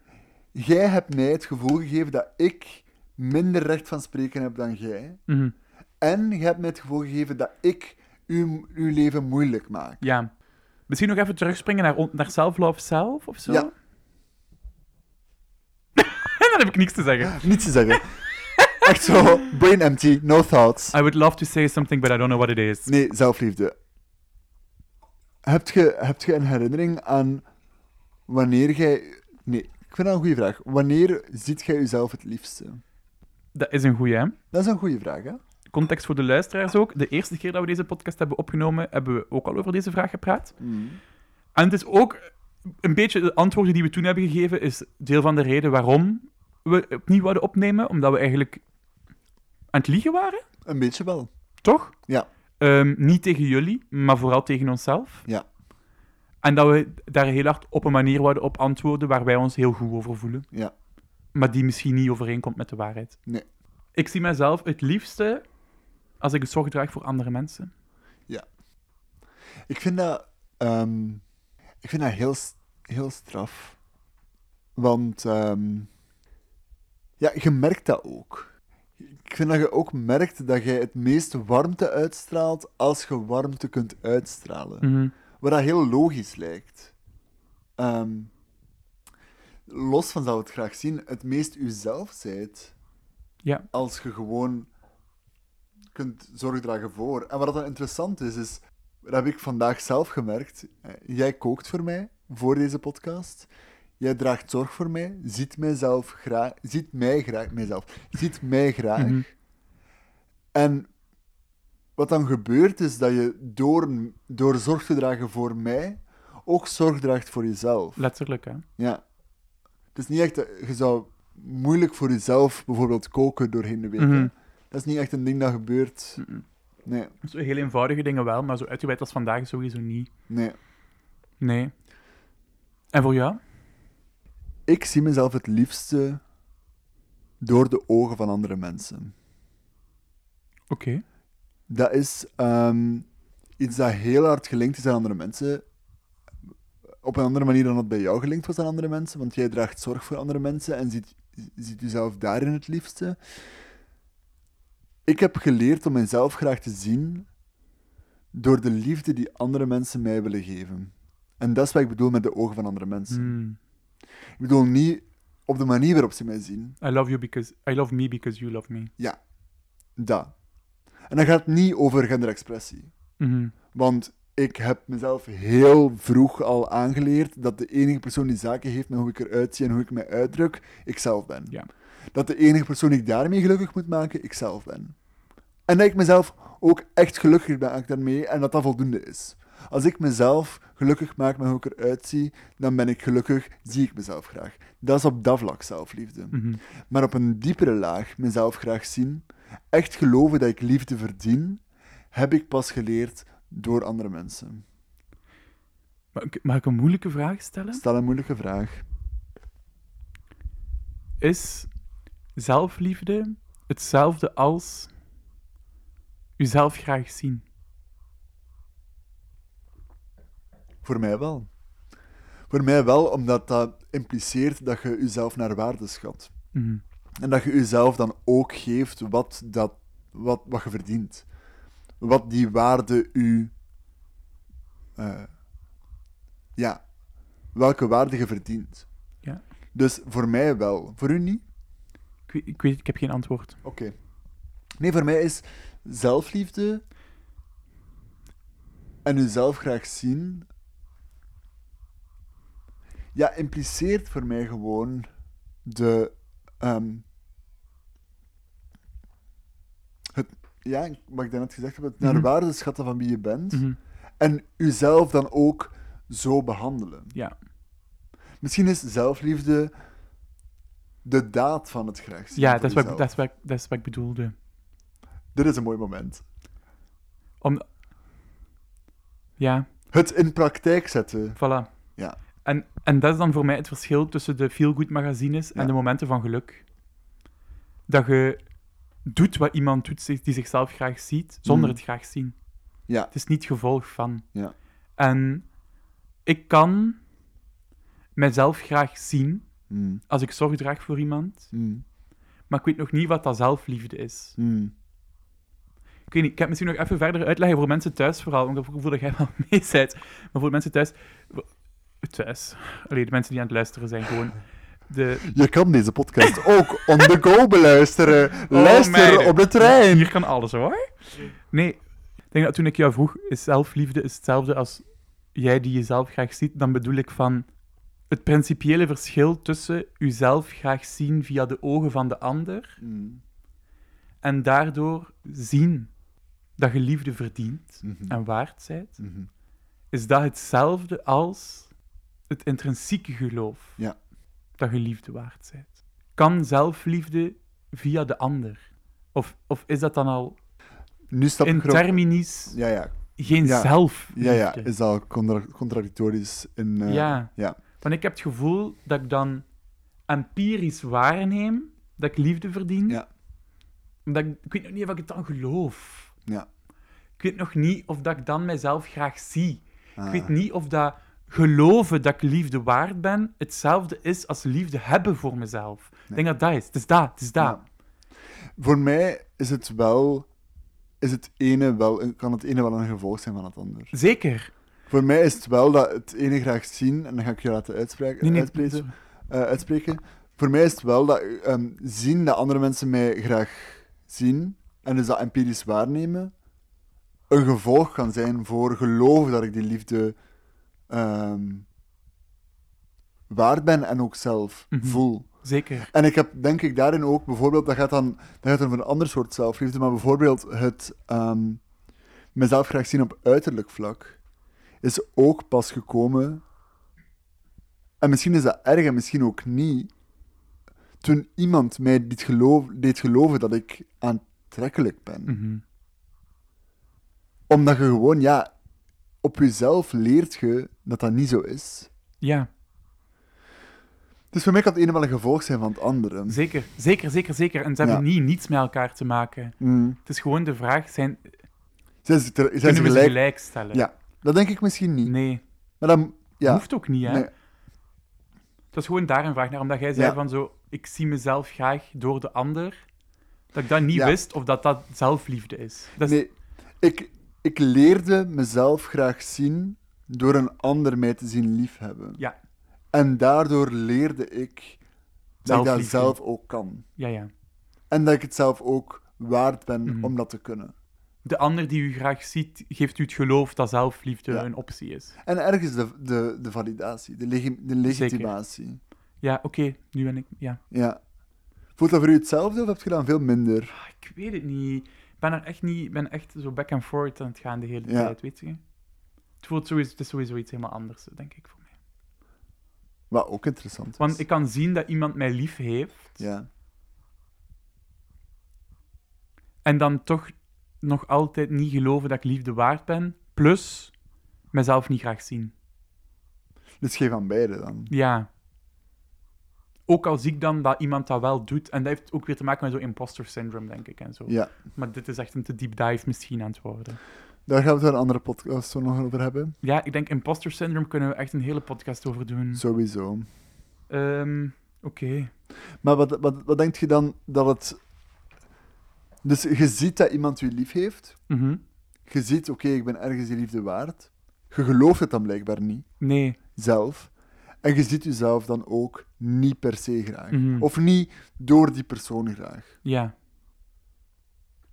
Speaker 2: Jij hebt mij het gevoel gegeven dat ik minder recht van spreken heb dan jij.
Speaker 1: Mhm.
Speaker 2: En je hebt mij het gevoel gegeven dat ik uw, uw leven moeilijk maak.
Speaker 1: Ja. Misschien nog even terugspringen naar, naar self-love zelf of zo?
Speaker 2: Ja.
Speaker 1: en dan heb ik niks te zeggen.
Speaker 2: Niets te zeggen. Echt zo, brain empty, no thoughts.
Speaker 1: I would love to say something, but I don't know what it is.
Speaker 2: Nee, zelfliefde. Heb je, heb je een herinnering aan wanneer jij... Nee, ik vind dat een goede vraag. Wanneer ziet jij jezelf het liefste?
Speaker 1: Dat is een goeie, hè?
Speaker 2: Dat is een goede vraag, hè?
Speaker 1: Context voor de luisteraars ook. De eerste keer dat we deze podcast hebben opgenomen, hebben we ook al over deze vraag gepraat. En het is ook een beetje de antwoorden die we toen hebben gegeven, is deel van de reden waarom we opnieuw wilden opnemen. Omdat we eigenlijk aan het liegen waren,
Speaker 2: Een beetje wel.
Speaker 1: toch?
Speaker 2: Ja.
Speaker 1: Ehm, niet tegen jullie, maar vooral tegen onszelf.
Speaker 2: Ja.
Speaker 1: En dat we daar heel hard op een manier wilden op antwoorden waar wij ons heel goed over voelen.
Speaker 2: Ja.
Speaker 1: Maar die misschien niet overeenkomt met de waarheid.
Speaker 2: Nee.
Speaker 1: Ik zie mezelf het liefste als ik zorg draag voor andere mensen.
Speaker 2: Ik vind dat... ehm, ik vind dat heel, heel straf. Want... ehm, ja, je merkt dat ook. Ik vind dat je ook merkt dat jij het meeste warmte uitstraalt als je warmte kunt uitstralen.
Speaker 1: Mhm.
Speaker 2: Wat dat heel logisch lijkt. Ehm, los van zou het graag zien, het meest uzelf zijt
Speaker 1: Ja.
Speaker 2: als je gewoon kunt zorg dragen voor. En wat dan interessant is, is, dat heb ik vandaag zelf gemerkt. eh, Jij kookt voor mij, voor deze podcast. Jij draagt zorg voor mij, ziet mijzelf graag, ziet mij graag, mijzelf, ziet mij graag.
Speaker 1: Mhm.
Speaker 2: En wat dan gebeurt is dat je door, door zorg te dragen voor mij ook zorg draagt voor jezelf.
Speaker 1: Letterlijk, hè.
Speaker 2: Ja. Het is niet echt, je zou moeilijk voor jezelf bijvoorbeeld koken doorheen de week.
Speaker 1: Mhm.
Speaker 2: Dat is niet echt een ding dat gebeurt. Nee,
Speaker 1: Zo heel eenvoudige dingen wel, maar zo uitgebreid als vandaag sowieso niet.
Speaker 2: nee.
Speaker 1: Nee. En voor jou?
Speaker 2: Ik zie mezelf het liefste door de ogen van andere mensen.
Speaker 1: Oké.
Speaker 2: Dat is ehm, iets dat heel hard gelinkt is aan andere mensen. op een andere manier dan dat bij jou gelinkt was aan andere mensen, want jij draagt zorg voor andere mensen en ziet, ziet jezelf daarin het liefste. Ik heb geleerd om mezelf graag te zien door de liefde die andere mensen mij willen geven. En dat is wat ik bedoel met de ogen van andere mensen.
Speaker 1: Hmm.
Speaker 2: Ik bedoel niet op de manier waarop ze mij zien.
Speaker 1: I love you because I love me because you love me.
Speaker 2: Ja, dat. En dat gaat niet over genderexpressie.
Speaker 1: Mhm.
Speaker 2: Want ik heb mezelf heel vroeg al aangeleerd dat de enige persoon die zaken heeft met hoe ik eruit zie en hoe ik mij uitdruk, ikzelf ben.
Speaker 1: Ja.
Speaker 2: Dat de enige persoon die ik daarmee gelukkig moet maken, ikzelf ben. En dat ik mezelf ook echt gelukkig maak daarmee en dat dat voldoende is. Als ik mezelf gelukkig maak met hoe ik eruit zie, dan ben ik gelukkig, zie ik mezelf graag. Dat is op dat vlak zelfliefde.
Speaker 1: Mhm.
Speaker 2: Maar op een diepere laag mezelf graag zien, echt geloven dat ik liefde verdien, heb ik pas geleerd door andere mensen.
Speaker 1: Mag ik- Mag ik een moeilijke vraag stellen?
Speaker 2: Stel een moeilijke vraag.
Speaker 1: Is zelfliefde hetzelfde als uzelf graag zien?
Speaker 2: Voor mij wel. Voor mij wel, omdat dat impliceert dat je jezelf naar waarde schat.
Speaker 1: Mhm.
Speaker 2: En dat je jezelf dan ook geeft wat, dat, wat, wat je verdient. Wat die waarde u. eh, ja, welke waarde je verdient.
Speaker 1: Ja.
Speaker 2: Dus voor mij wel. Voor u niet?
Speaker 1: Ik, weet, ik weet, ik heb geen antwoord.
Speaker 2: Oké. Nee, voor mij is zelfliefde en uzelf graag zien. Ja, impliceert voor mij gewoon de. ehm, het, ja, wat ik daarnet gezegd heb, het naar
Speaker 1: Mhm.
Speaker 2: waarde schatten van wie je bent.
Speaker 1: Mhm.
Speaker 2: En uzelf dan ook zo behandelen.
Speaker 1: Ja.
Speaker 2: Misschien is zelfliefde de daad van het graag zien.
Speaker 1: Ja, dat is, wat, dat, is wat, dat is wat ik bedoelde.
Speaker 2: Dit is een mooi moment.
Speaker 1: Om... Ja,
Speaker 2: Het in praktijk zetten.
Speaker 1: voilà.
Speaker 2: Ja.
Speaker 1: En, en dat is dan voor mij het verschil tussen de feel-good magazines en
Speaker 2: Ja.
Speaker 1: de momenten van geluk. Dat je doet wat iemand doet die zichzelf graag ziet, zonder
Speaker 2: Mm.
Speaker 1: het graag zien.
Speaker 2: Ja.
Speaker 1: Het is niet gevolg van.
Speaker 2: Ja.
Speaker 1: En ik kan mijzelf graag zien
Speaker 2: Mm,
Speaker 1: als ik zorg draag voor iemand,
Speaker 2: mm,
Speaker 1: maar ik weet nog niet wat dat zelfliefde is.
Speaker 2: mm.
Speaker 1: Ik weet niet, ik heb misschien nog even verder uitleggen voor mensen thuis vooral, want ik heb het gevoel dat jij wel mee bent. Maar voor mensen thuis... Thuis. Allee, de mensen die aan het luisteren zijn gewoon... De,
Speaker 2: Je kan deze podcast ook on the go beluisteren. Luister
Speaker 1: meiden.
Speaker 2: op de trein.
Speaker 1: Hier kan alles hoor. Nee, ik denk dat toen ik jou vroeg, is zelfliefde is hetzelfde als jij die jezelf graag ziet, dan bedoel ik van het principiële verschil tussen jezelf graag zien via de ogen van de ander
Speaker 2: Mm,
Speaker 1: en daardoor zien dat je liefde verdient
Speaker 2: mhm,
Speaker 1: en waard zijt,
Speaker 2: mhm.
Speaker 1: is dat hetzelfde als het intrinsieke geloof
Speaker 2: Ja.
Speaker 1: dat je liefde waard zijt. Kan zelfliefde via de ander? Of, of is dat dan al
Speaker 2: Nu stap
Speaker 1: in terminis
Speaker 2: Ja, ja.
Speaker 1: geen
Speaker 2: Ja.
Speaker 1: zelfliefde?
Speaker 2: Ja, ja. Is al contra- contradictorisch in... eh,
Speaker 1: Ja.
Speaker 2: ja.
Speaker 1: Want ik heb het gevoel dat ik dan empirisch waarneem dat ik liefde verdien.
Speaker 2: Ja.
Speaker 1: Omdat ik, ik weet nog niet of ik het dan geloof.
Speaker 2: Ja.
Speaker 1: Ik weet nog niet of dat ik dan mijzelf graag zie.
Speaker 2: Ah.
Speaker 1: Ik weet niet of dat geloven dat ik liefde waard ben hetzelfde is als liefde hebben voor mezelf. Ik denk dat dat is. Het is dat. Het is dat.
Speaker 2: Ja. Voor mij is het wel... Is het ene wel, kan het ene wel een gevolg zijn van het ander.
Speaker 1: Zeker.
Speaker 2: Voor mij is het wel dat het ene graag zien, en dan ga ik je laten uitspreken,
Speaker 1: Nee, nee,
Speaker 2: uitspreken, eh, uitspreken. Voor mij is het wel dat ehm, zien dat andere mensen mij graag zien, en dus dat empirisch waarnemen, een gevolg kan zijn voor geloven dat ik die liefde ehm, waard ben en ook zelf
Speaker 1: Mhm.
Speaker 2: voel.
Speaker 1: Zeker.
Speaker 2: En ik heb denk ik daarin ook bijvoorbeeld, dat gaat dan dat gaat over een ander soort zelfliefde, maar bijvoorbeeld het ehm, mezelf graag zien op uiterlijk vlak is ook pas gekomen. En misschien is dat erg en misschien ook niet. Toen iemand mij dit geloof, deed geloven dat ik aantrekkelijk ben.
Speaker 1: Mhm.
Speaker 2: Omdat je gewoon, ja, op jezelf leert je dat dat niet zo is.
Speaker 1: Ja,
Speaker 2: Dus voor mij kan het ene wel een gevolg zijn van het andere.
Speaker 1: zeker. Zeker, zeker, zeker. En ze hebben
Speaker 2: Ja.
Speaker 1: niet niets met elkaar te maken.
Speaker 2: Mm.
Speaker 1: Het is gewoon de vraag, zijn,
Speaker 2: Zijn ze, ter- zijn ze
Speaker 1: kunnen we ze
Speaker 2: gelijk?
Speaker 1: gelijk stellen?
Speaker 2: Ja, dat denk ik misschien niet.
Speaker 1: Nee.
Speaker 2: Maar dan, Ja.
Speaker 1: Hoeft ook niet, hè?
Speaker 2: Nee.
Speaker 1: Het was gewoon daar een vraag naar, omdat jij zei
Speaker 2: Ja.
Speaker 1: van zo, ik zie mezelf graag door de ander. Dat ik dat niet
Speaker 2: Ja.
Speaker 1: wist of dat dat zelfliefde is. Dat is
Speaker 2: Nee, ik, ik leerde mezelf graag zien door een ander mij te zien liefhebben.
Speaker 1: Ja.
Speaker 2: En daardoor leerde ik dat ik dat zelf ook kan.
Speaker 1: Ja, ja.
Speaker 2: En dat ik het zelf ook waard ben
Speaker 1: Mhm.
Speaker 2: om dat te kunnen.
Speaker 1: De ander die u graag ziet, geeft u het geloof dat zelfliefde
Speaker 2: Ja.
Speaker 1: een optie is.
Speaker 2: En ergens de, de, de validatie, de, legi- de legitimatie.
Speaker 1: Ja, oké, nu ben ik... Ja.
Speaker 2: Ja. Voelt dat voor u hetzelfde of heb je dan veel minder?
Speaker 1: Ah, Ik weet het niet. Ik ben er echt niet... Ben echt zo back and forth aan het gaan de hele
Speaker 2: Ja.
Speaker 1: tijd, weet je. Het, voelt sowieso, het is sowieso iets helemaal anders, denk ik, voor mij.
Speaker 2: Wat ook interessant is.
Speaker 1: Want ik kan zien dat iemand mij lief heeft,
Speaker 2: Ja.
Speaker 1: en dan toch nog altijd niet geloven dat ik liefde waard ben, plus mezelf niet graag zien.
Speaker 2: Dus geen van beide dan.
Speaker 1: Ja. Ook al zie ik dan dat iemand dat wel doet, en dat heeft ook weer te maken met zo'n imposter syndrome, denk ik, en zo.
Speaker 2: Ja.
Speaker 1: Maar dit is echt een te deep dive misschien aan het worden.
Speaker 2: Daar gaan we het een andere podcast zo nog over hebben.
Speaker 1: Ja, ik denk imposter syndrome kunnen we echt een hele podcast over doen.
Speaker 2: Sowieso.
Speaker 1: Ehm, Oké.
Speaker 2: Maar wat, wat, wat denk je dan dat het... Dus je ziet dat iemand je lief heeft.
Speaker 1: Mhm.
Speaker 2: Je ziet, oké, ik ben ergens die liefde waard. Je gelooft het dan blijkbaar niet,
Speaker 1: Nee.
Speaker 2: zelf. En je ziet jezelf dan ook niet per se graag.
Speaker 1: Mhm.
Speaker 2: Of niet door die persoon graag.
Speaker 1: Ja.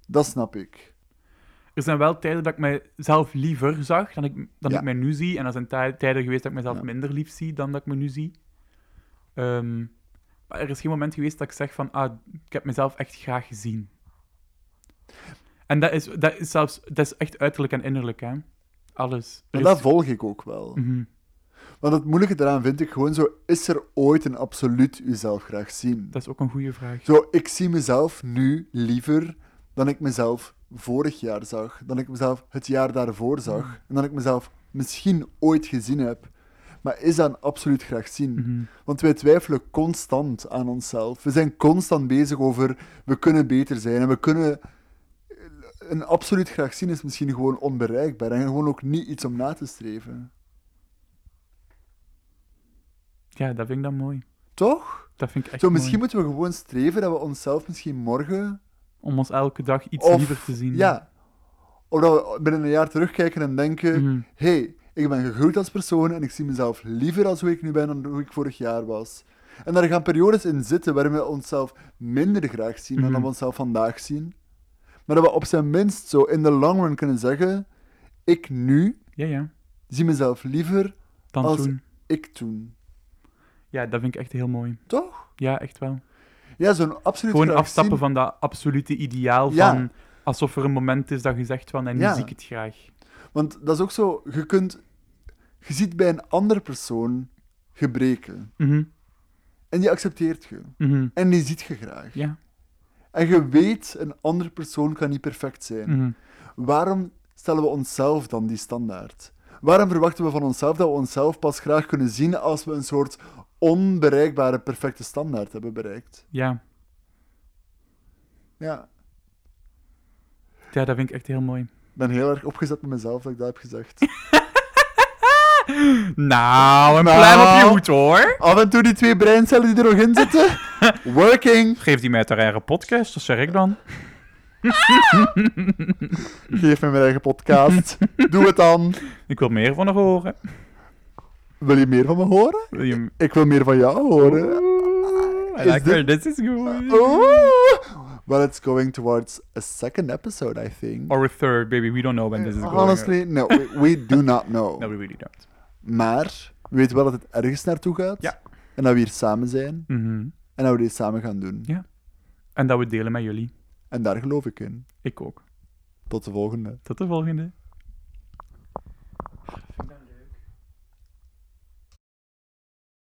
Speaker 2: Dat snap ik.
Speaker 1: Er zijn wel tijden dat ik mezelf liever zag dan ik, dan
Speaker 2: Ja.
Speaker 1: ik mij nu zie. En er zijn tij- tijden geweest dat ik mezelf
Speaker 2: Ja.
Speaker 1: minder lief zie dan dat ik me nu zie. Ehm, maar er is geen moment geweest dat ik zeg van, ah, ik heb mezelf echt graag gezien. En dat is, dat is zelfs, dat is echt uiterlijk en innerlijk, hè. Alles.
Speaker 2: En
Speaker 1: is-
Speaker 2: dat volg ik ook wel.
Speaker 1: Mhm.
Speaker 2: Want het moeilijke daaraan vind ik gewoon zo... Is er ooit een absoluut jezelf graag zien?
Speaker 1: Dat is ook een goede vraag.
Speaker 2: Zo, ik zie mezelf nu liever dan ik mezelf vorig jaar zag, dan ik mezelf het jaar daarvoor zag,
Speaker 1: Mm.
Speaker 2: en dan ik mezelf misschien ooit gezien heb. Maar is dat een absoluut graag zien?
Speaker 1: Mhm.
Speaker 2: Want wij twijfelen constant aan onszelf. We zijn constant bezig over, we kunnen beter zijn, en we kunnen... Een absoluut graag zien is misschien gewoon onbereikbaar, en gewoon ook niet iets om na te streven.
Speaker 1: Ja, dat vind ik dan mooi.
Speaker 2: Toch?
Speaker 1: Dat vind ik echt
Speaker 2: Zo, misschien
Speaker 1: mooi.
Speaker 2: moeten we gewoon streven dat we onszelf misschien morgen
Speaker 1: Om ons elke dag iets
Speaker 2: Of-
Speaker 1: liever te zien.
Speaker 2: Ja. Of dat we binnen een jaar terugkijken en denken:
Speaker 1: Mhm.
Speaker 2: hey, ik ben gegroeid als persoon en ik zie mezelf liever als hoe ik nu ben dan hoe ik vorig jaar was. En daar gaan periodes in zitten waarin we onszelf minder graag zien dan
Speaker 1: Mhm.
Speaker 2: dat we onszelf vandaag zien. Maar dat we op zijn minst zo in de long run kunnen zeggen: ik nu
Speaker 1: Ja, ja.
Speaker 2: zie mezelf liever
Speaker 1: Dan
Speaker 2: Als-
Speaker 1: toen.
Speaker 2: ik toen.
Speaker 1: Ja, dat vind ik echt heel mooi.
Speaker 2: Toch?
Speaker 1: Ja, echt wel.
Speaker 2: Ja, zo'n absoluut
Speaker 1: Gewoon afstappen
Speaker 2: zien.
Speaker 1: van dat absolute ideaal
Speaker 2: Ja.
Speaker 1: van alsof er een moment is dat je zegt van en nu
Speaker 2: Ja.
Speaker 1: zie ik het graag.
Speaker 2: Want dat is ook zo: je kunt. Je ziet bij een andere persoon gebreken.
Speaker 1: Mhm,
Speaker 2: En die accepteert je.
Speaker 1: mhm.
Speaker 2: En die ziet je graag.
Speaker 1: Ja.
Speaker 2: En je weet, een andere persoon kan niet perfect zijn.
Speaker 1: mhm.
Speaker 2: Waarom stellen we onszelf dan die standaard? Waarom verwachten we van onszelf dat we onszelf pas graag kunnen zien als we een soort onbereikbare perfecte standaard hebben bereikt?
Speaker 1: Ja.
Speaker 2: Ja,
Speaker 1: ja, dat vind ik echt heel mooi.
Speaker 2: ik ben heel erg opgezet met mezelf dat ik dat heb gezegd.
Speaker 1: Nou, een
Speaker 2: Nou.
Speaker 1: pluim op je hoed hoor.
Speaker 2: Af en toe die twee breincellen die er nog in zitten. Working.
Speaker 1: Geef die mij ter eigen podcast, dat zeg ik dan.
Speaker 2: Geef me mijn eigen podcast. Doe het dan.
Speaker 1: Ik wil meer van haar horen.
Speaker 2: Wil je meer van me horen?
Speaker 1: Wil je...
Speaker 2: Ik wil meer van jou horen.
Speaker 1: Oeh, I
Speaker 2: Is
Speaker 1: like where this is going.
Speaker 2: Oeh. Well, it's going towards a second episode, I think.
Speaker 1: Or a third, baby. We don't know when this is going.
Speaker 2: Honestly, no, we, we do not know.
Speaker 1: No, we really don't.
Speaker 2: Maar we weten wel dat het ergens naartoe gaat.
Speaker 1: Ja.
Speaker 2: En dat we hier samen zijn.
Speaker 1: Mhm.
Speaker 2: En dat we dit samen gaan doen.
Speaker 1: Ja. En dat we delen met jullie.
Speaker 2: En daar geloof ik in.
Speaker 1: Ik ook.
Speaker 2: Tot de volgende.
Speaker 1: Tot de volgende.